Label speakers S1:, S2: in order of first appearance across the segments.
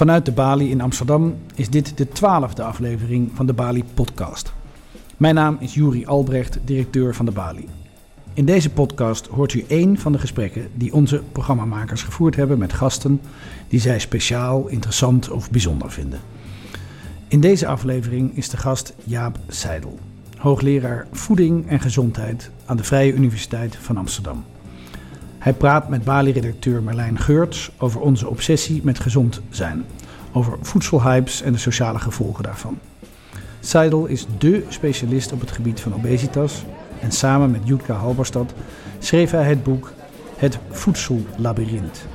S1: Vanuit de Bali in Amsterdam is dit de twaalfde aflevering van de Bali Podcast. Mijn naam is Juri Albrecht, directeur van de Bali. In deze podcast hoort u één van de gesprekken die onze programmamakers gevoerd hebben met gasten die zij speciaal, interessant of bijzonder vinden. In deze aflevering is de gast Jaap Seidel, hoogleraar voeding en gezondheid aan de Vrije Universiteit van Amsterdam. Hij praat met Bali-redacteur Marlijn Geurts over onze obsessie met gezond zijn, over voedselhypes en de sociale gevolgen daarvan. Seidel is dé specialist op het gebied van obesitas en samen met Jutka Halberstad schreef hij het boek Het Voedsellabyrinth.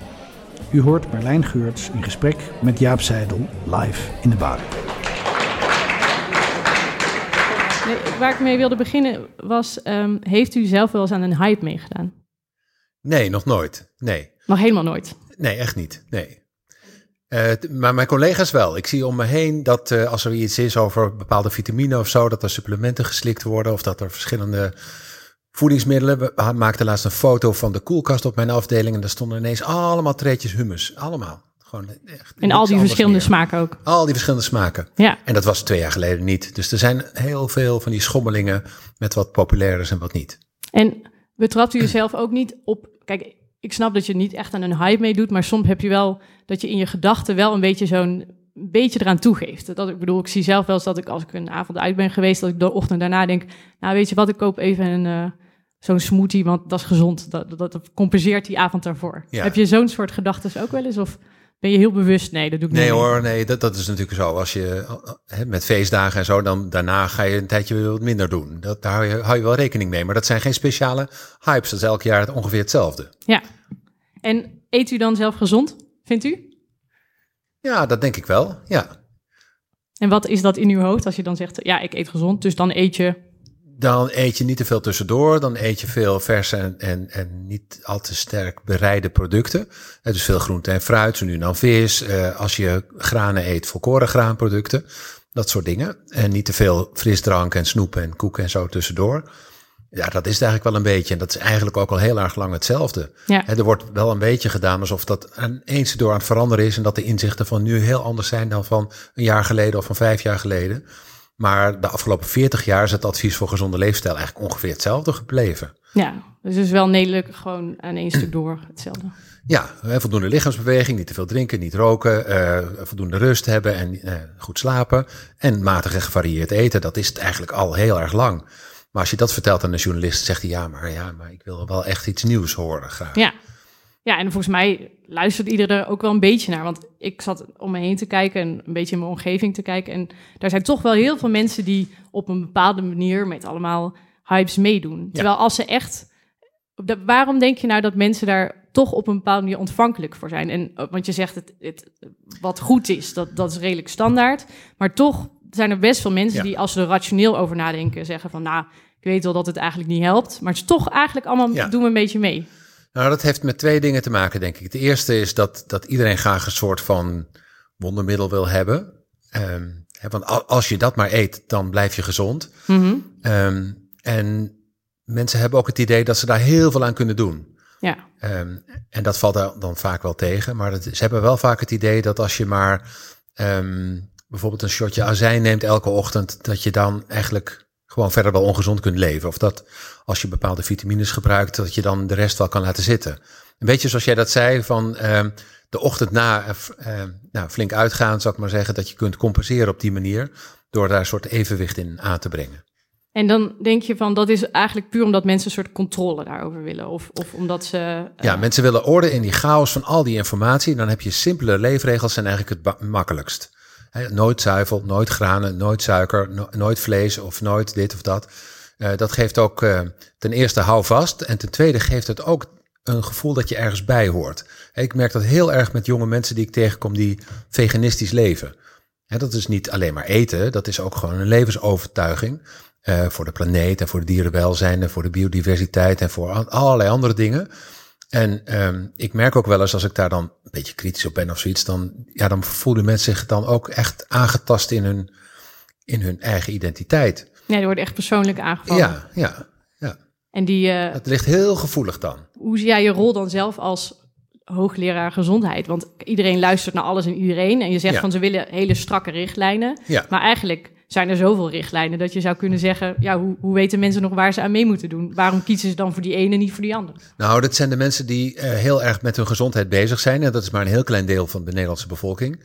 S1: U hoort Marlijn Geurts in gesprek met Jaap Seidel live in de.
S2: Nee, waar ik mee wilde beginnen was, um, heeft u zelf wel eens aan een hype meegedaan?
S3: Nee, nog nooit. Nee.
S2: Nog helemaal nooit?
S3: Nee, echt niet. Nee. Uh, maar mijn collega's wel. Ik zie om me heen dat uh, als er iets is over bepaalde vitamine of zo, dat er supplementen geslikt worden of dat er verschillende voedingsmiddelen. We maakten laatst een foto van de koelkast op mijn afdeling en daar stonden ineens allemaal treetjes hummus. Allemaal. Gewoon
S2: echt, en al die verschillende meer. smaken ook.
S3: Al die verschillende smaken.
S2: Ja.
S3: En dat was twee jaar geleden niet. Dus er zijn heel veel van die schommelingen met wat populair is en wat niet.
S2: En betrapt u jezelf ook niet op kijk, ik snap dat je niet echt aan een hype meedoet, maar soms heb je wel dat je in je gedachten wel een beetje zo'n beetje eraan toegeeft. Dat ik bedoel, ik zie zelf wel eens dat ik als ik een avond uit ben geweest, dat ik de ochtend daarna denk, nou weet je wat, ik koop even een uh, zo'n smoothie, want dat is gezond. Dat, dat, dat compenseert die avond daarvoor. Heb je zo'n soort gedachten ook wel eens? Of ben je heel bewust? Nee, dat doe ik
S3: nee,
S2: niet.
S3: Nee hoor, nee, dat, dat is natuurlijk zo. Als je hè, met feestdagen en zo, dan daarna ga je een tijdje wat minder doen. Dat, daar hou je, hou je wel rekening mee. Maar dat zijn geen speciale hypes. Dat is elk jaar ongeveer hetzelfde.
S2: Ja. En eet u dan zelf gezond, vindt u?
S3: Ja, dat denk ik wel, ja.
S2: En wat is dat in uw hoofd als je dan zegt, ja, ik eet gezond, dus dan eet je
S3: dan eet je niet te veel tussendoor. Dan eet je veel verse en, en, en niet al te sterk bereide producten. Dus veel groente en fruit, zo nu dan vis. Uh, als je granen eet, volkoren graanproducten. Dat soort dingen. En niet te veel frisdrank en snoep en koek en zo tussendoor. Ja, dat is het eigenlijk wel een beetje. En dat is eigenlijk ook al heel erg lang hetzelfde.
S2: Ja.
S3: er wordt wel een beetje gedaan alsof dat eens door aan het veranderen is. En dat de inzichten van nu heel anders zijn dan van een jaar geleden of van vijf jaar geleden. Maar de afgelopen 40 jaar is het advies voor gezonde leefstijl eigenlijk ongeveer hetzelfde gebleven.
S2: Ja, dus is wel nederlijk gewoon aan één stuk door hetzelfde.
S3: Ja, voldoende lichaamsbeweging, niet te veel drinken, niet roken, uh, voldoende rust hebben en uh, goed slapen. En matig en gevarieerd eten, dat is het eigenlijk al heel erg lang. Maar als je dat vertelt aan een journalist, zegt hij ja, maar ja, maar ik wil wel echt iets nieuws horen graag.
S2: Ja, ja, en volgens mij luistert iedereen er ook wel een beetje naar. Want ik zat om me heen te kijken en een beetje in mijn omgeving te kijken. En daar zijn toch wel heel veel mensen die op een bepaalde manier met allemaal hypes meedoen. Terwijl als ze echt. Waarom denk je nou dat mensen daar toch op een bepaalde manier ontvankelijk voor zijn? En, want je zegt het, het wat goed is, dat, dat is redelijk standaard. Maar toch zijn er best veel mensen die, als ze er rationeel over nadenken, zeggen van nou, ik weet wel dat het eigenlijk niet helpt. Maar het is toch eigenlijk allemaal doen we een beetje mee.
S3: Nou, dat heeft met twee dingen te maken, denk ik. De eerste is dat, dat iedereen graag een soort van wondermiddel wil hebben. Um, want als je dat maar eet, dan blijf je gezond.
S2: Mm
S3: um, en mensen hebben ook het idee dat ze daar heel veel aan kunnen doen.
S2: Ja.
S3: Um, en dat valt dan vaak wel tegen. Maar ze hebben wel vaak het idee dat als je maar bijvoorbeeld een shotje azijn neemt elke ochtend, dat je dan eigenlijk gewoon verder wel ongezond kunt leven. Of dat als je bepaalde vitamines gebruikt, dat je dan de rest wel kan laten zitten. Een beetje zoals jij dat zei, van uh, de ochtend na uh, nou, flink uitgaan, zou ik maar zeggen, dat je kunt compenseren op die manier, door daar een soort evenwicht in aan te brengen.
S2: En dan denk je van dat is eigenlijk puur omdat mensen een soort controle daarover willen. Of, of omdat ze. Uh...
S3: Ja, mensen willen orde in die chaos van al die informatie. Dan heb je simpele leefregels, zijn eigenlijk het makkelijkst nooit zuivel, nooit granen, nooit suiker, nooit vlees of nooit dit of dat. Uh, dat geeft ook uh, ten eerste houvast en ten tweede geeft het ook een gevoel dat je ergens bij hoort. Ik merk dat heel erg met jonge mensen die ik tegenkom die veganistisch leven. dat is niet alleen maar eten, dat is ook gewoon een levensovertuiging. Uh, voor de planeet en voor de dierenwelzijn en voor de biodiversiteit en voor allerlei andere dingen. En um, ik merk ook wel eens als ik daar dan een beetje kritisch op ben of zoiets, dan, ja, dan voelen mensen zich dan ook echt aangetast in hun, in hun eigen identiteit.
S2: Nee, die worden echt persoonlijk aangevallen.
S3: Ja, ja, ja.
S2: En die. Uh,
S3: het ligt heel gevoelig dan.
S2: Hoe zie jij je rol dan zelf als hoogleraar gezondheid. Want iedereen luistert naar alles en iedereen. En je zegt
S3: Ja.
S2: van ze willen hele strakke richtlijnen.
S3: Ja.
S2: Maar eigenlijk zijn er zoveel richtlijnen dat je zou kunnen zeggen: ja, hoe, hoe weten mensen nog waar ze aan mee moeten doen? Waarom kiezen ze dan voor die ene, niet voor die andere?
S3: Nou, dat zijn de mensen die eh, heel erg met hun gezondheid bezig zijn. En dat is maar een heel klein deel van de Nederlandse bevolking.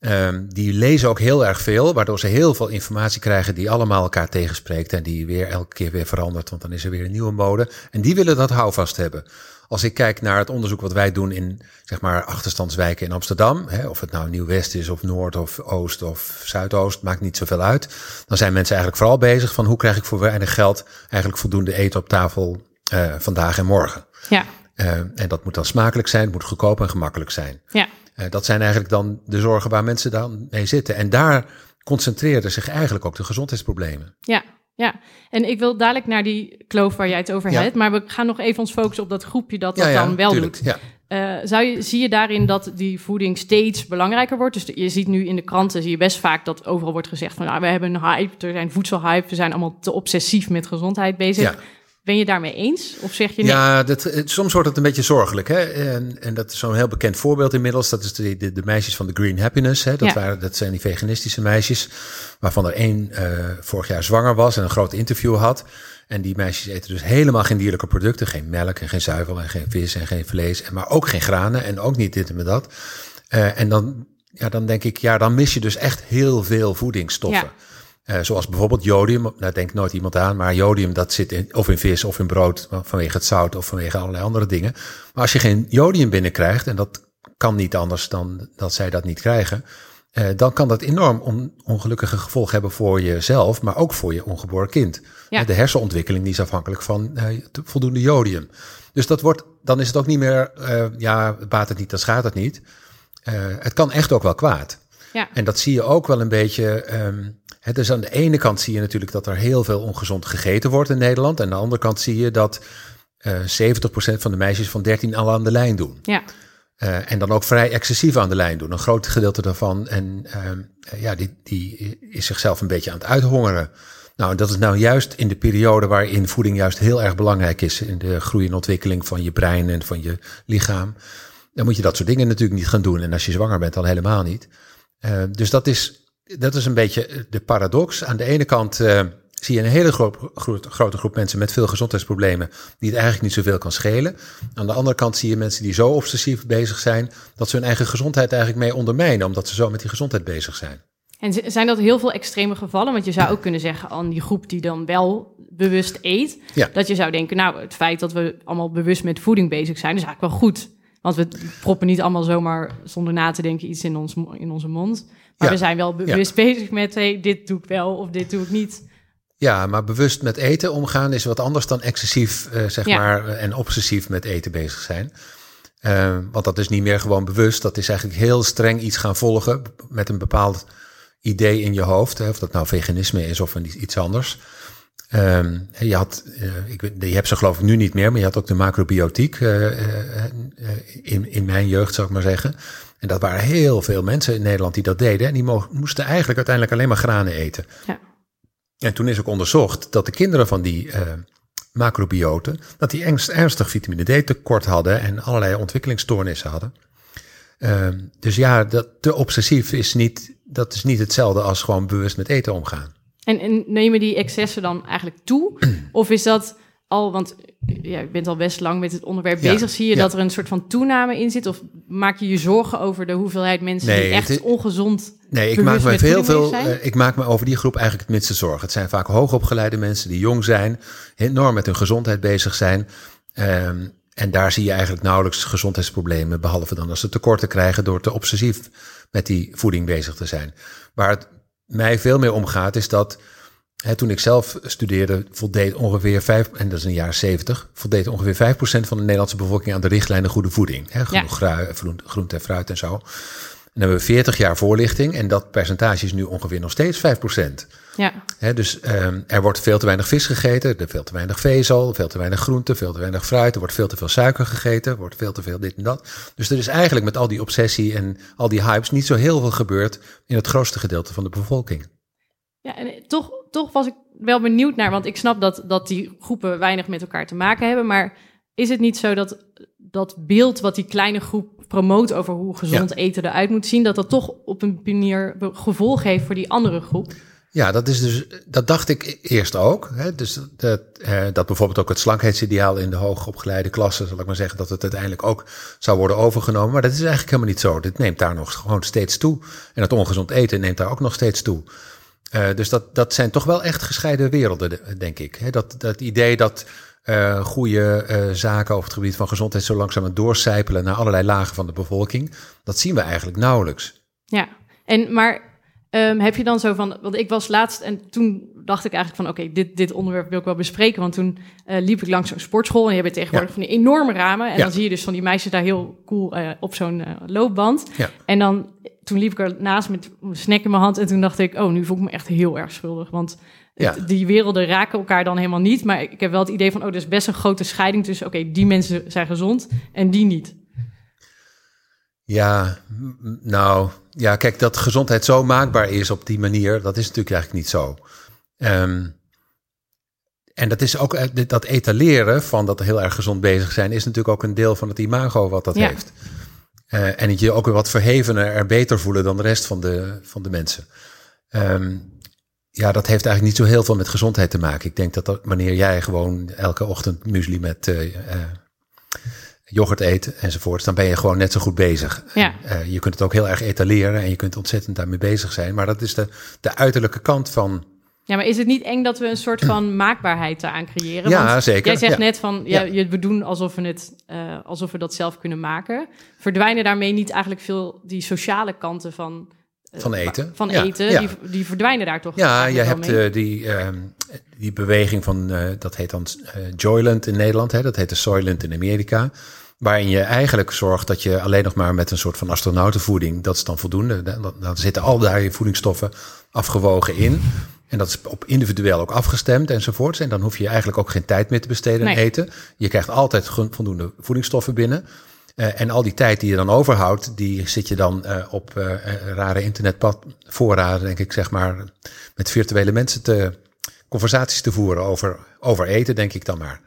S3: Ehm, die lezen ook heel erg veel, waardoor ze heel veel informatie krijgen die allemaal elkaar tegenspreekt en die weer elke keer weer verandert, want dan is er weer een nieuwe mode. En die willen dat houvast hebben. Als ik kijk naar het onderzoek wat wij doen in zeg maar achterstandswijken in Amsterdam, hè, of het nou Nieuw-West is of Noord of Oost of Zuidoost, maakt niet zoveel uit. Dan zijn mensen eigenlijk vooral bezig van hoe krijg ik voor weinig geld eigenlijk voldoende eten op tafel eh, vandaag en morgen.
S2: Ja,
S3: Eh, en dat moet dan smakelijk zijn, het moet goedkoop en gemakkelijk zijn.
S2: ja,
S3: Eh, dat zijn eigenlijk dan de zorgen waar mensen dan mee zitten. En daar concentreerden zich eigenlijk ook de gezondheidsproblemen.
S2: ja. Ja, en ik wil dadelijk naar die kloof waar jij het over
S3: Ja.
S2: hebt. Maar we gaan nog even ons focussen op dat groepje dat dat
S3: ja, ja,
S2: dan wel
S3: tuurlijk.
S2: doet.
S3: Ja.
S2: Eh, zou je, zie je daarin dat die voeding steeds belangrijker wordt? Dus je ziet nu in de kranten zie je best vaak dat overal wordt gezegd van nou, we hebben een hype, er zijn voedselhype, we zijn allemaal te obsessief met gezondheid bezig. Ben je daarmee eens? Of zeg je nee?
S3: Ja, dat, het- soms wordt het een beetje zorgelijk. Hè? En, en dat is zo'n heel bekend voorbeeld inmiddels. Dat is de, de, de meisjes van de Green Happiness. Hè? Dat,
S2: Ja.
S3: waren, dat zijn die veganistische meisjes. Waarvan er één eh, vorig jaar zwanger was en een groot interview had. En die meisjes eten dus helemaal geen dierlijke producten. Geen melk en geen zuivel en geen vis en geen vlees. En maar ook geen granen en ook niet dit en dat. Eh, en dan, ja, dan denk ik, ja, dan mis je dus echt heel veel voedingsstoffen.
S2: Ja.
S3: Eh, zoals bijvoorbeeld jodium, daar denkt nooit iemand aan, maar jodium dat zit in, of in vis of in brood vanwege het zout of vanwege allerlei andere dingen. Maar als je geen jodium binnenkrijgt, en dat kan niet anders dan dat zij dat niet krijgen, eh, dan kan dat enorm on- ongelukkige gevolgen hebben voor jezelf, maar ook voor je ongeboren kind.
S2: Ja.
S3: Eh, De hersenontwikkeling die is afhankelijk van voldoende jodium. Dus dat wordt, dan is het ook niet meer, ja, baat het niet, dan schaadt het niet. Het kan echt ook wel kwaad.
S2: Ja.
S3: En dat zie je ook wel een beetje. ehm hè, dus aan de ene kant zie je natuurlijk dat er heel veel ongezond gegeten wordt in Nederland. En aan de andere kant zie je dat eh 70% van de meisjes van 13 al aan de lijn doen.
S2: Ja,
S3: Eh, en dan ook vrij excessief aan de lijn doen. Een groot gedeelte daarvan. En eh, ja, die, die is zichzelf een beetje aan het uithongeren. Nou, dat is nou juist in de periode waarin voeding juist heel erg belangrijk is. In de groei en ontwikkeling van je brein en van je lichaam. Dan moet je dat soort dingen natuurlijk niet gaan doen. En als je zwanger bent, dan helemaal niet. Eh, dus dat is, dat is een beetje de paradox. Aan de ene kant eh, zie je een hele gro- gro- grote groep mensen met veel gezondheidsproblemen, die het eigenlijk niet zoveel kan schelen. Aan de andere kant zie je mensen die zo obsessief bezig zijn, dat ze hun eigen gezondheid eigenlijk mee ondermijnen, omdat ze zo met die gezondheid bezig zijn.
S2: en zijn dat heel veel extreme gevallen? Want je zou ook kunnen zeggen aan die groep die dan wel bewust eet,
S3: Ja.
S2: dat je zou denken, nou, het feit dat we allemaal bewust met voeding bezig zijn, is eigenlijk wel goed. Want we proppen niet allemaal zomaar zonder na te denken iets in, ons, in onze mond. Maar
S3: Ja.
S2: we zijn wel bewust bezig met, hey, dit doe ik wel of dit doe ik niet.
S3: Ja, maar bewust met eten omgaan is wat anders dan excessief eh, zeg
S2: Ja.
S3: maar, eh, en obsessief met eten bezig zijn. Eh, want dat is niet meer gewoon bewust. Dat is eigenlijk heel streng iets gaan volgen met een bepaald idee in je hoofd. Hè, of dat nou veganisme is of iets anders. Ehm, je, had, eh, ik, je hebt ze geloof ik nu niet meer, maar je had ook de macrobiotiek in, in mijn jeugd, zou ik maar zeggen. En dat waren heel veel mensen in Nederland die dat deden. En die mo- moesten eigenlijk uiteindelijk alleen maar granen eten.
S2: Ja.
S3: En toen is ook onderzocht dat de kinderen van die eh, macrobioten, dat die ernst- ernstig vitamine D tekort hadden en allerlei ontwikkelingsstoornissen hadden. Ehm, dus ja, dat te obsessief is niet, dat is niet hetzelfde als gewoon bewust met eten omgaan.
S2: En, en nemen die excessen dan eigenlijk toe? Of is dat al, want ja, je bent al best lang met het onderwerp
S3: Ja,
S2: bezig, zie je
S3: ja.
S2: dat er een soort van toename in zit? Of maak je je zorgen over de hoeveelheid mensen
S3: Nee,
S2: die echt
S3: is-
S2: ongezond
S3: Nee, ik maak me
S2: met
S3: veel, eh, ik maak me over die groep eigenlijk het minste zorgen. Het zijn vaak hoogopgeleide mensen die jong zijn, enorm met hun gezondheid bezig zijn. Ehm, en daar zie je eigenlijk nauwelijks gezondheidsproblemen, behalve dan als ze tekorten krijgen door te obsessief met die voeding bezig te zijn. Waar het mij veel meer om gaat, is dat hè, toen ik zelf studeerde, voldeed ongeveer 5, en dat is in de jaren 70, voldeed ongeveer 5% van de Nederlandse bevolking aan de richtlijnen goede voeding. Hè, genoeg groente en fruit en zo. En dan hebben we 40 jaar voorlichting en dat percentage is nu ongeveer nog steeds 5%.
S2: Ja,
S3: Hè, dus ehm, er wordt veel te weinig vis gegeten, er wordt veel te weinig vezel, veel te weinig groente, veel te weinig fruit, er wordt veel te veel suiker gegeten, er wordt veel te veel dit en dat. Dus er is eigenlijk met al die obsessie en al die hypes niet zo heel veel gebeurd in het grootste gedeelte van de bevolking.
S2: ja en toch, toch was ik wel benieuwd naar, want ik snap dat, dat die groepen weinig met elkaar te maken hebben, maar is het niet zo dat dat beeld wat die kleine groep promoot over hoe gezond eten eruit moet zien, dat dat toch op een manier gevolg heeft voor die andere groep?
S3: Ja, dat, is dus, dat dacht ik eerst ook. Hè? Dus dat, eh, dat bijvoorbeeld ook het slankheidsideaal in de hoogopgeleide klassen, zal ik maar zeggen, dat het uiteindelijk ook zou worden overgenomen. Maar dat is eigenlijk helemaal niet zo. Dit neemt daar nog gewoon steeds toe. En het ongezond eten neemt daar ook nog steeds toe. Uh, dus dat, dat zijn toch wel echt gescheiden werelden, denk ik. Dat, dat idee dat uh, goede uh, zaken over het gebied van gezondheid zo langzaam doorcijpelen naar allerlei lagen van de bevolking, dat zien we eigenlijk nauwelijks.
S2: Ja, en maar Um, heb je dan zo van, want ik was laatst en toen dacht ik eigenlijk van, oké, dit, dit onderwerp wil ik wel bespreken. Want toen uh, liep ik langs zo'n sportschool en je hebt tegenwoordig van die enorme ramen. En dan zie je dus van die meisjes daar heel cool uh, op zo'n uh, loopband.
S3: Ja.
S2: En dan, toen liep ik er naast met een snack in mijn hand en toen dacht ik, oh, nu voel ik me echt heel erg schuldig. Want het, die werelden raken elkaar dan helemaal niet. Maar ik heb wel het idee van, oh, er is best een grote scheiding tussen, oké, die mensen zijn gezond en die niet.
S3: Ja, nou, ja, kijk, dat gezondheid zo maakbaar is op die manier, dat is natuurlijk eigenlijk niet zo. Um, en dat is ook eh, dat etaleren van dat heel erg gezond bezig zijn, is natuurlijk ook een deel van het imago wat dat heeft. Uh, en het je ook weer wat verhevener er beter voelen dan de rest van de, van de mensen. Um, ja, dat heeft eigenlijk niet zo heel veel met gezondheid te maken. Ik denk dat, dat wanneer jij gewoon elke ochtend muesli met uh, yoghurt eet enzovoort, dan ben je gewoon net zo goed bezig.
S2: Ja.
S3: Uh, je kunt het ook heel erg etaleren en je kunt ontzettend daarmee bezig zijn. Maar dat is de, de uiterlijke kant van.
S2: Ja, maar is het niet eng dat we een soort van maakbaarheid aan creëren?
S3: Ja, Want zeker.
S2: Jij zegt
S3: ja.
S2: net van, ja, ja. we doen alsof we, het, uh, alsof we dat zelf kunnen maken. Verdwijnen daarmee niet eigenlijk veel die sociale kanten van...
S3: Uh, van eten.
S2: Van eten, Die, die verdwijnen daar toch?
S3: Ja, je hebt uh, die, uh, die beweging van, dat heet dan Joyland in Nederland, hè, dat heet de Soylent in Amerika. Waarin je eigenlijk zorgt dat je alleen nog maar met een soort van astronautenvoeding, dat is dan voldoende. Dan, dan zitten al daar je voedingsstoffen afgewogen in. En dat is op individueel ook afgestemd enzovoorts. En dan hoef je eigenlijk ook geen tijd meer te besteden aan
S2: nee.
S3: eten. Je krijgt altijd voldoende voedingsstoffen binnen. Uh, en al die tijd die je dan overhoudt, die zit je dan uh, op uh, rare internetvoorraden, denk ik, zeg maar, met virtuele mensen te conversaties te voeren over, over eten, denk ik dan maar.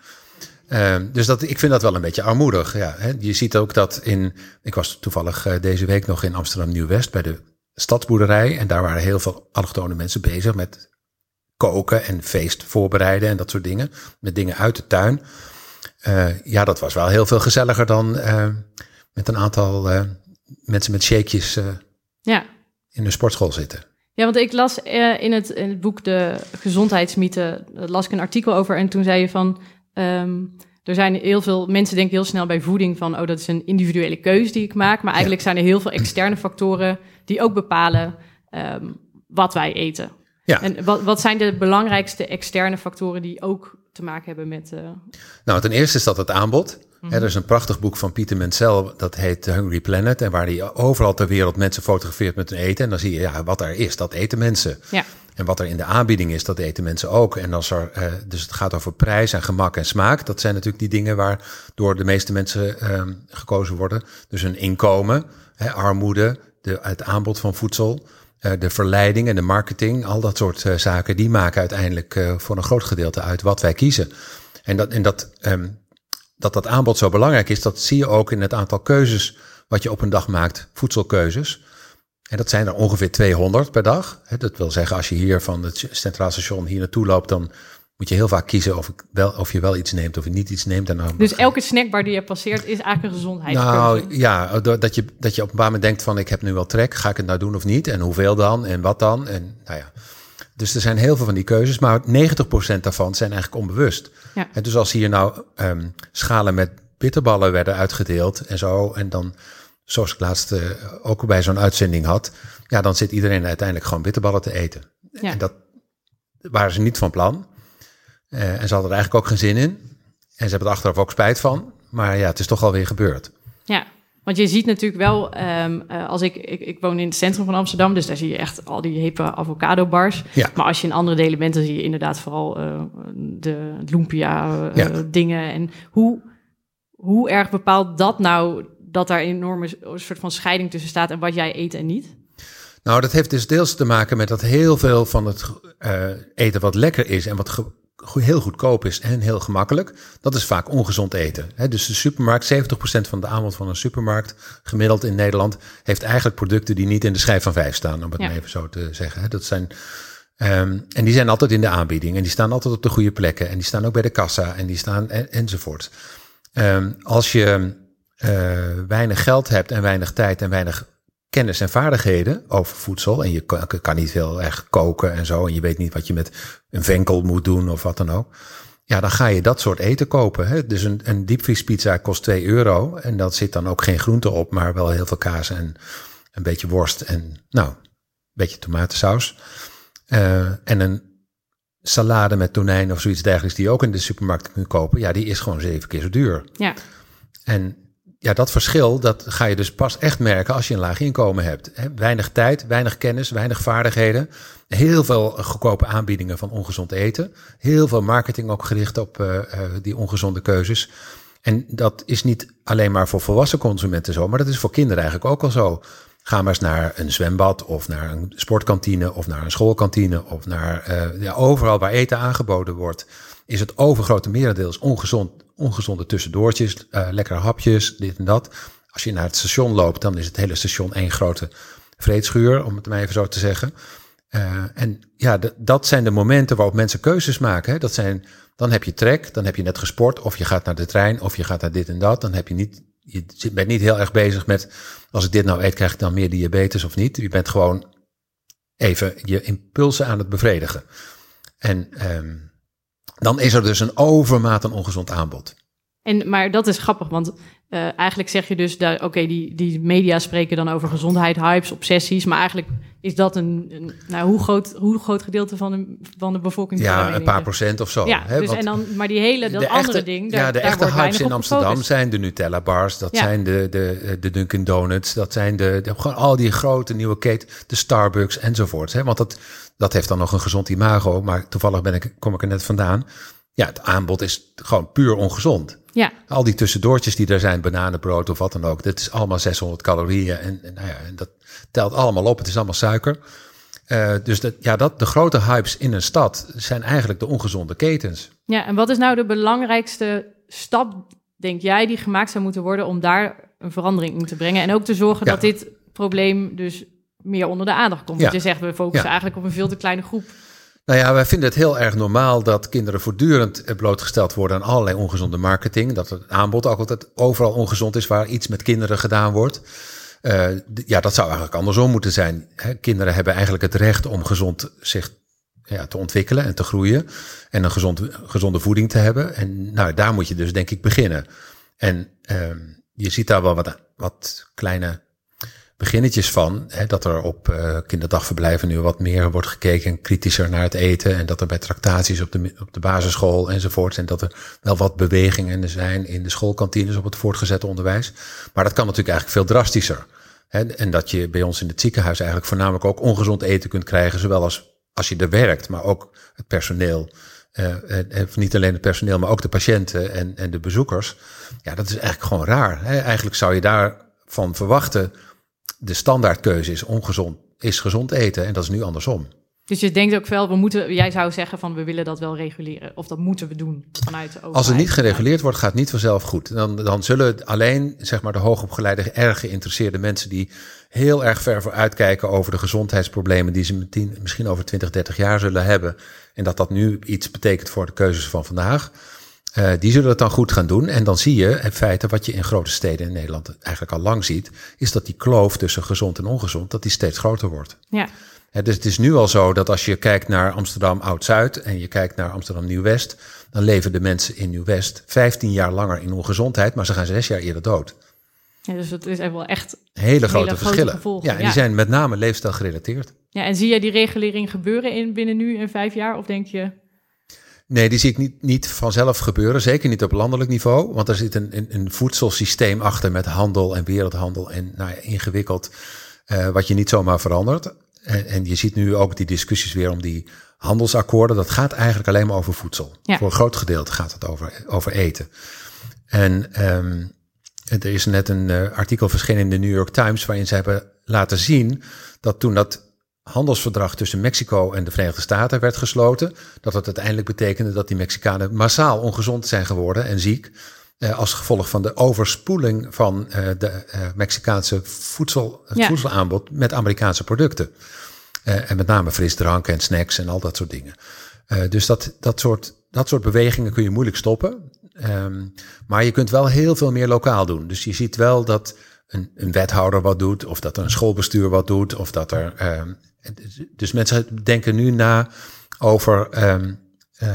S3: Dus dat, ik vind dat wel een beetje armoedig. Ja. Je ziet ook dat in. Ik was toevallig deze week nog in Amsterdam Nieuw-West bij de stadsboerderij. En daar waren heel veel allochtone mensen bezig met koken en feest voorbereiden en dat soort dingen. Met dingen uit de tuin. Uh, ja, dat was wel heel veel gezelliger dan met een aantal mensen met shakejes
S2: ja.
S3: in een sportschool zitten.
S2: Ja, want ik las in het, in het boek De Gezondheidsmythe, las ik een artikel over. En toen zei je van. Um, er zijn heel veel mensen denken heel snel bij voeding van, oh, dat is een individuele keuze die ik maak. Maar eigenlijk ja. zijn er heel veel externe factoren die ook bepalen um, wat wij eten.
S3: Ja.
S2: En wat, wat zijn de belangrijkste externe factoren die ook te maken hebben met. Uh...
S3: Nou, ten eerste is dat het aanbod. Mm -hmm. Er is een prachtig boek van Pieter Menzel, dat heet The Hungry Planet. En waar hij overal ter wereld mensen fotografeert met hun eten. En dan zie je, ja, wat er is, dat eten mensen.
S2: Ja.
S3: En wat er in de aanbieding is, dat eten mensen ook. En als er, uh, dus het gaat over prijs en gemak en smaak. Dat zijn natuurlijk die dingen waar door de meeste mensen uh, gekozen worden. Dus een inkomen, hè, armoede, de, het aanbod van voedsel, de verleiding en de marketing. Al dat soort uh, zaken, die maken uiteindelijk uh, voor een groot gedeelte uit wat wij kiezen. En dat, en dat, um, dat dat aanbod zo belangrijk is, dat zie je ook in het aantal keuzes wat je op een dag maakt, voedselkeuzes. En dat zijn er ongeveer 200 per dag. Dat wil zeggen, als je hier van het Centraal Station hier naartoe loopt, dan moet je heel vaak kiezen of, wel, of je wel iets neemt of je niet iets neemt. En dan
S2: dus elke snackbar die je passeert is eigenlijk een gezondheidskeuze?
S3: Nou ja, dat je, dat je op een bepaald moment denkt van ik heb nu wel trek, ga ik het nou doen of niet? En hoeveel dan? En wat dan? En nou ja. Dus er zijn heel veel van die keuzes, maar 90% daarvan zijn eigenlijk onbewust.
S2: Ja.
S3: En dus als hier nou um, schalen met bitterballen werden uitgedeeld en zo, en dan zoals ik laatst uh, ook bij zo'n uitzending had, ja, dan zit iedereen uiteindelijk gewoon bitterballen te eten.
S2: Ja.
S3: En dat waren ze niet van plan. Uh, en ze hadden er eigenlijk ook geen zin in. En ze hebben er achteraf ook spijt van. Maar ja, het is toch alweer gebeurd.
S2: Ja, want je ziet natuurlijk wel, um, uh, als ik, ik, ik woon in het centrum van Amsterdam, dus daar zie je echt al die hippe avocado bars.
S3: Ja.
S2: Maar als je in andere delen bent, dan zie je inderdaad vooral uh, de lumpia uh, ja. dingen. En hoe, hoe erg bepaalt dat nou dat daar een enorme soort van scheiding tussen staat en wat jij eet en niet?
S3: Nou, dat heeft dus deels te maken met dat heel veel van het uh, eten wat lekker is en wat heel goedkoop is en heel gemakkelijk, dat is vaak ongezond eten. Dus de supermarkt, 70% van de aanbod van een supermarkt, gemiddeld in Nederland, heeft eigenlijk producten die niet in de schijf van vijf staan, om het
S2: Ja.
S3: maar even zo te zeggen. Dat zijn, ehm, en die zijn altijd in de aanbieding en die staan altijd op de goede plekken en die staan ook bij de kassa en die staan en, enzovoort. Ehm, als je eh, weinig geld hebt en weinig tijd en weinig kennis en vaardigheden over voedsel. En je kan, kan niet heel erg koken en zo. En je weet niet wat je met een venkel moet doen of wat dan ook. Ja, dan ga je dat soort eten kopen. Hè? Dus een, een diepvriespizza kost 2 euro. En dat zit dan ook geen groente op, maar wel heel veel kaas en een beetje worst. En nou, een beetje tomatensaus. Eh, en een salade met tonijn of zoiets dergelijks die je ook in de supermarkt kunt kopen. Ja, die is gewoon zeven keer zo duur.
S2: Ja,
S3: En ja, dat verschil, dat ga je dus pas echt merken als je een laag inkomen hebt. Weinig tijd, weinig kennis, weinig vaardigheden. Heel veel goedkope aanbiedingen van ongezond eten. Heel veel marketing ook gericht op eh, eh, die ongezonde keuzes. En dat is niet alleen maar voor volwassen consumenten zo, maar dat is voor kinderen eigenlijk ook al zo. Ga maar eens naar een zwembad of naar een sportkantine of naar een schoolkantine of naar eh, ja, overal waar eten aangeboden wordt, is het overgrote merendeels ongezond, ongezonde tussendoortjes, eh, lekkere hapjes, dit en dat. Als je naar het station loopt, dan is het hele station één grote vreedschuur, om het maar even zo te zeggen. Eh, en ja, dat zijn de momenten waarop mensen keuzes maken. Hè. Dat zijn, dan heb je trek, dan heb je net gesport, of je gaat naar de trein, of je gaat naar dit en dat. Dan heb je niet, je bent niet heel erg bezig met, als ik dit nou eet, krijg ik dan meer diabetes of niet. Je bent gewoon even je impulsen aan het bevredigen. En ehm, dan is er dus een overmaat aan ongezond aanbod.
S2: En, maar dat is grappig, want eh, eigenlijk zeg je dus, oké, die, die media spreken dan over gezondheid, hypes, obsessies, maar eigenlijk is dat een, een nou, hoe groot, hoe groot gedeelte van de, van de bevolking?
S3: Ja, een paar procent of zo.
S2: Ja,
S3: hè,
S2: dus
S3: want-
S2: en dan, maar die hele, dat
S3: de
S2: andere
S3: echte-
S2: ding, daar,
S3: ja, de
S2: daar
S3: echte hypes in Amsterdam zijn de Nutella bars, dat
S2: Ja.
S3: zijn de, de, de Dunkin Donuts, dat zijn de, de- gewoon al die grote nieuwe keten, de Starbucks enzovoort. Hè? Want dat, dat heeft dan nog een gezond imago, maar toevallig ben ik, kom ik er net vandaan. Ja, het aanbod is gewoon puur ongezond.
S2: Ja,
S3: Al die tussendoortjes die er zijn, bananenbrood of wat dan ook, dat is allemaal 600 calorieën en, en, nou ja, en dat telt allemaal op. Het is allemaal suiker. Eh, dus dat, ja, dat, de grote hypes in een stad zijn eigenlijk de ongezonde ketens.
S2: ja, en wat is nou de belangrijkste stap, denk jij, die gemaakt zou moeten worden om daar een verandering in te brengen? En ook te zorgen
S3: Ja.
S2: dat dit probleem dus meer onder de aandacht komt.
S3: Ja.
S2: Want je zegt, we focussen
S3: Ja.
S2: eigenlijk op een veel te kleine groep.
S3: Nou ja, wij vinden het heel erg normaal dat kinderen voortdurend eh, blootgesteld worden aan allerlei ongezonde marketing. Dat het aanbod ook altijd overal ongezond is waar iets met kinderen gedaan wordt. Eh, ja, dat zou eigenlijk andersom moeten zijn. Hè, kinderen hebben eigenlijk het recht om gezond zich ja, te ontwikkelen en te groeien. En een gezond, gezonde voeding te hebben. En nou, daar moet je dus denk ik beginnen. En ehm, je ziet daar wel wat, wat kleine beginnetjes van. Hè, dat er op eh, kinderdagverblijven nu wat meer wordt gekeken en kritischer naar het eten. En dat er bij tractaties op de, op de basisschool enzovoort. En dat er wel wat bewegingen zijn in de schoolkantines op het voortgezet onderwijs. Maar dat kan natuurlijk eigenlijk veel drastischer. Hè, en dat je bij ons in het ziekenhuis eigenlijk voornamelijk ook ongezond eten kunt krijgen. Zowel als als je er werkt, maar ook het personeel. eh, eh, of niet alleen het personeel, maar ook de patiënten en, en de bezoekers. Ja, dat is eigenlijk gewoon raar. Hè? Eigenlijk zou je daarvan verwachten. De standaardkeuze is ongezond, is gezond eten. En dat is nu andersom.
S2: Dus je denkt ook wel, we moeten, jij zou zeggen van we willen dat wel reguleren. Of dat moeten we doen vanuit de overheid.
S3: Als het niet gereguleerd wordt, gaat het niet vanzelf goed. Dan, dan zullen alleen zeg maar, de hoogopgeleide, erg geïnteresseerde mensen die heel erg ver vooruit kijken over de gezondheidsproblemen die ze misschien over 20, 30 jaar zullen hebben. En dat dat nu iets betekent voor de keuzes van vandaag. Eh, die zullen het dan goed gaan doen. En dan zie je in feite wat je in grote steden in Nederland eigenlijk al lang ziet. Is dat die kloof tussen gezond en ongezond, dat die steeds groter wordt.
S2: Ja,
S3: dus het is nu al zo dat als je kijkt naar Amsterdam Oud-Zuid en je kijkt naar Amsterdam Nieuw-West, dan leven de mensen in Nieuw-West 15 jaar langer in ongezondheid, maar ze gaan zes jaar eerder dood.
S2: ja dus het is echt wel echt.
S3: Hele grote verschillen.
S2: gevolgen,
S3: ja, en
S2: ja.
S3: die zijn met name leefstijl gerelateerd.
S2: Ja, en zie jij die regulering gebeuren in, binnen nu en vijf jaar? Of denk je,
S3: Nee, die zie ik niet, niet vanzelf gebeuren. Zeker niet op landelijk niveau. Want er zit een, een, een voedselsysteem achter met handel en wereldhandel. En nou ja, ingewikkeld, eh, wat je niet zomaar verandert. En, en je ziet nu ook die discussies weer om die handelsakkoorden. Dat gaat eigenlijk alleen maar over voedsel.
S2: Ja.
S3: Voor een groot gedeelte gaat het over, over eten. En ehm, er is net een eh, artikel verschenen in de New York Times waarin ze hebben laten zien dat toen dat handelsverdrag tussen Mexico en de Verenigde Staten werd gesloten, dat het uiteindelijk betekende dat die Mexicanen massaal ongezond zijn geworden en ziek. Eh, als gevolg van de overspoeling van eh, de eh, Mexicaanse voedsel, het
S2: Ja.
S3: voedselaanbod met Amerikaanse producten. En met name frisdrank en snacks en al dat soort dingen. Dus dat, dat, soort, dat soort bewegingen kun je moeilijk stoppen. Ehm, maar je kunt wel heel veel meer lokaal doen. Dus je ziet wel dat een, een wethouder wat doet, of dat er een schoolbestuur wat doet, of dat er. ehm, dus mensen denken nu na over ehm, eh,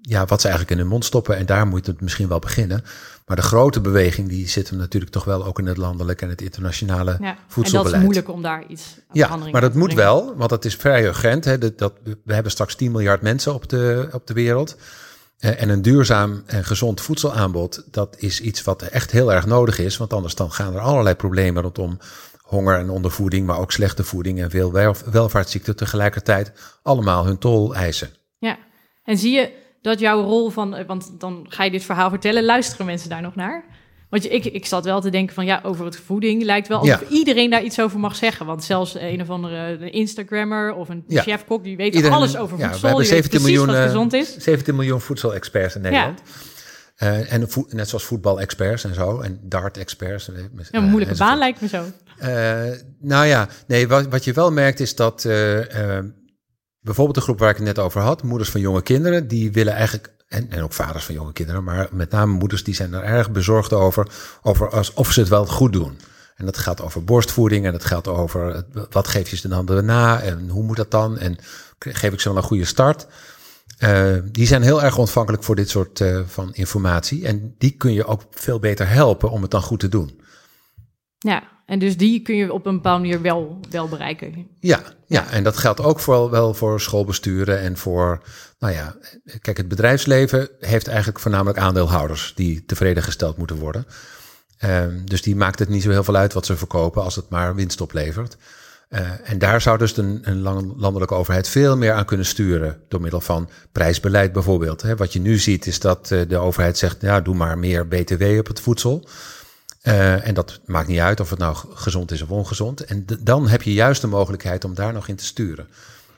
S3: ja, wat ze eigenlijk in hun mond stoppen. En daar moet het misschien wel beginnen. Maar de grote beweging die zit hem natuurlijk toch wel ook in het landelijk en het internationale
S2: Ja. En
S3: voedselbeleid.
S2: dat is moeilijk om daar iets aan
S3: Ja,
S2: verandering
S3: maar dat moet
S2: brengen.
S3: wel, want dat is vrij urgent. Hè. Dat, dat, we hebben straks 10 miljard mensen op de, op de wereld. Eh, en een duurzaam en gezond voedselaanbod, dat is iets wat echt heel erg nodig is. Want anders dan gaan er allerlei problemen rondom honger en ondervoeding, maar ook slechte voeding en veel wel, welvaartsziekten tegelijkertijd allemaal hun tol eisen.
S2: Ja, en zie je dat jouw rol van, eh, want dan ga je dit verhaal vertellen, luisteren mensen daar nog naar? Want ik, ik zat wel te denken van ja, over het voeding lijkt wel alsof
S3: Ja.
S2: iedereen daar iets over mag zeggen. Want zelfs een of andere Instagrammer of een
S3: Ja.
S2: chefkok, die weet
S3: Iedereen-
S2: alles over
S3: ja, we
S2: voedsel.
S3: hebben
S2: die weet
S3: 17
S2: precies
S3: miljoen, eh,
S2: gezond is.
S3: 17 miljoen voedselexperts in Nederland. Eh, en net zoals voetbalexperts en zo, en dart-experts. eh,
S2: Ja, een moeilijke
S3: enzovoort.
S2: baan lijkt me zo.
S3: Eh, nou ja, nee, wat, wat je wel merkt is dat eh, eh, bijvoorbeeld de groep waar ik het net over had, moeders van jonge kinderen, die willen eigenlijk, en, en ook vaders van jonge kinderen, maar met name moeders, die zijn er erg bezorgd over, over als, of ze het wel goed doen. En dat gaat over borstvoeding en dat gaat over wat geef je ze dan daarna en hoe moet dat dan en geef ik ze wel een goede start. Eh, die zijn heel erg ontvankelijk voor dit soort eh, van informatie en die kun je ook veel beter helpen om het dan goed te doen.
S2: Ja, en dus die kun je op een bepaalde manier wel, wel bereiken.
S3: Ja, ja, en dat geldt ook vooral wel voor schoolbesturen en voor, nou ja, kijk, het bedrijfsleven heeft eigenlijk voornamelijk aandeelhouders die tevreden gesteld moeten worden. Ehm, dus die maakt het niet zo heel veel uit wat ze verkopen als het maar winst oplevert. Eh, en daar zou dus een, een landelijke overheid veel meer aan kunnen sturen door middel van prijsbeleid bijvoorbeeld. Hè. Wat je nu ziet is dat eh, de overheid zegt, ja, doe maar meer BTW op het voedsel. Eh, en dat maakt niet uit of het nou gezond is of ongezond. En dan heb je juist de mogelijkheid om daar nog in te sturen.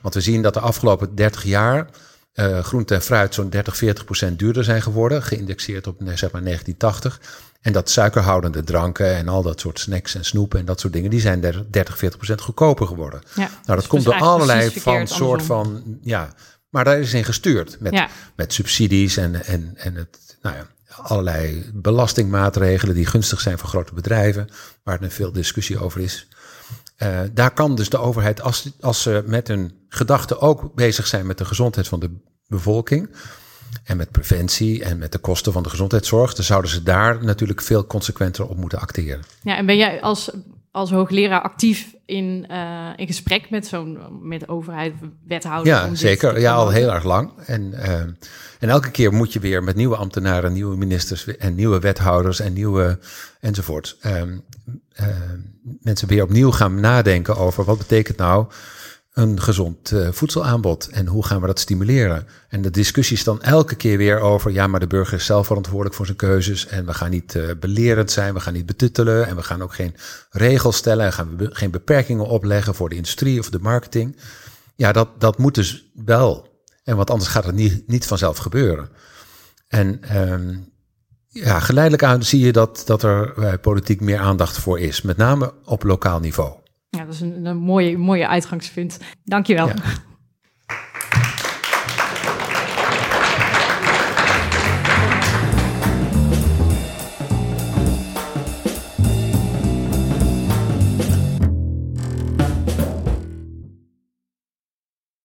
S3: Want we zien dat de afgelopen 30 jaar eh groente en fruit zo'n 30, 40 procent duurder zijn geworden. Geïndexeerd op zeg maar 1980. En dat suikerhoudende dranken en al dat soort snacks en snoepen en dat soort dingen, die zijn der- 30, 40 procent goedkoper geworden.
S2: Ja,
S3: Nou, dat
S2: dus
S3: komt door allerlei van soort van, ja, maar daar is in gestuurd met,
S2: Ja.
S3: met subsidies en, en, en het, nou ja, allerlei belastingmaatregelen die gunstig zijn voor grote bedrijven, waar er veel discussie over is. Eh, daar kan dus de overheid, als, als ze met hun gedachten ook bezig zijn met de gezondheid van de bevolking en met preventie en met de kosten van de gezondheidszorg, dan zouden ze daar natuurlijk veel consequenter op moeten acteren.
S2: Ja, en ben jij als, als hoogleraar actief in, eh, in gesprek met zo'n met de overheid, wethouder?
S3: Ja, zeker. Ja, al heel erg lang. En, eh, en elke keer moet je weer met nieuwe ambtenaren, nieuwe ministers en nieuwe wethouders en nieuwe enzovoort. ehm, eh, mensen weer opnieuw gaan nadenken over wat betekent nou een gezond eh, voedselaanbod en hoe gaan we dat stimuleren. En de discussie is dan elke keer weer over, ja, maar de burger is zelf verantwoordelijk voor zijn keuzes en we gaan niet eh, belerend zijn, we gaan niet betuttelen en we gaan ook geen regels stellen en gaan we geen beperkingen opleggen voor de industrie of de marketing. Ja, dat, dat moet dus wel. En want anders gaat het niet, niet vanzelf gebeuren. En ehm, ja, geleidelijk aan zie je dat, dat er eh, politiek meer aandacht voor is. Met name op lokaal niveau.
S2: Ja, dat is een, een mooie, mooie uitgangspunt. Dankjewel.
S3: Ja.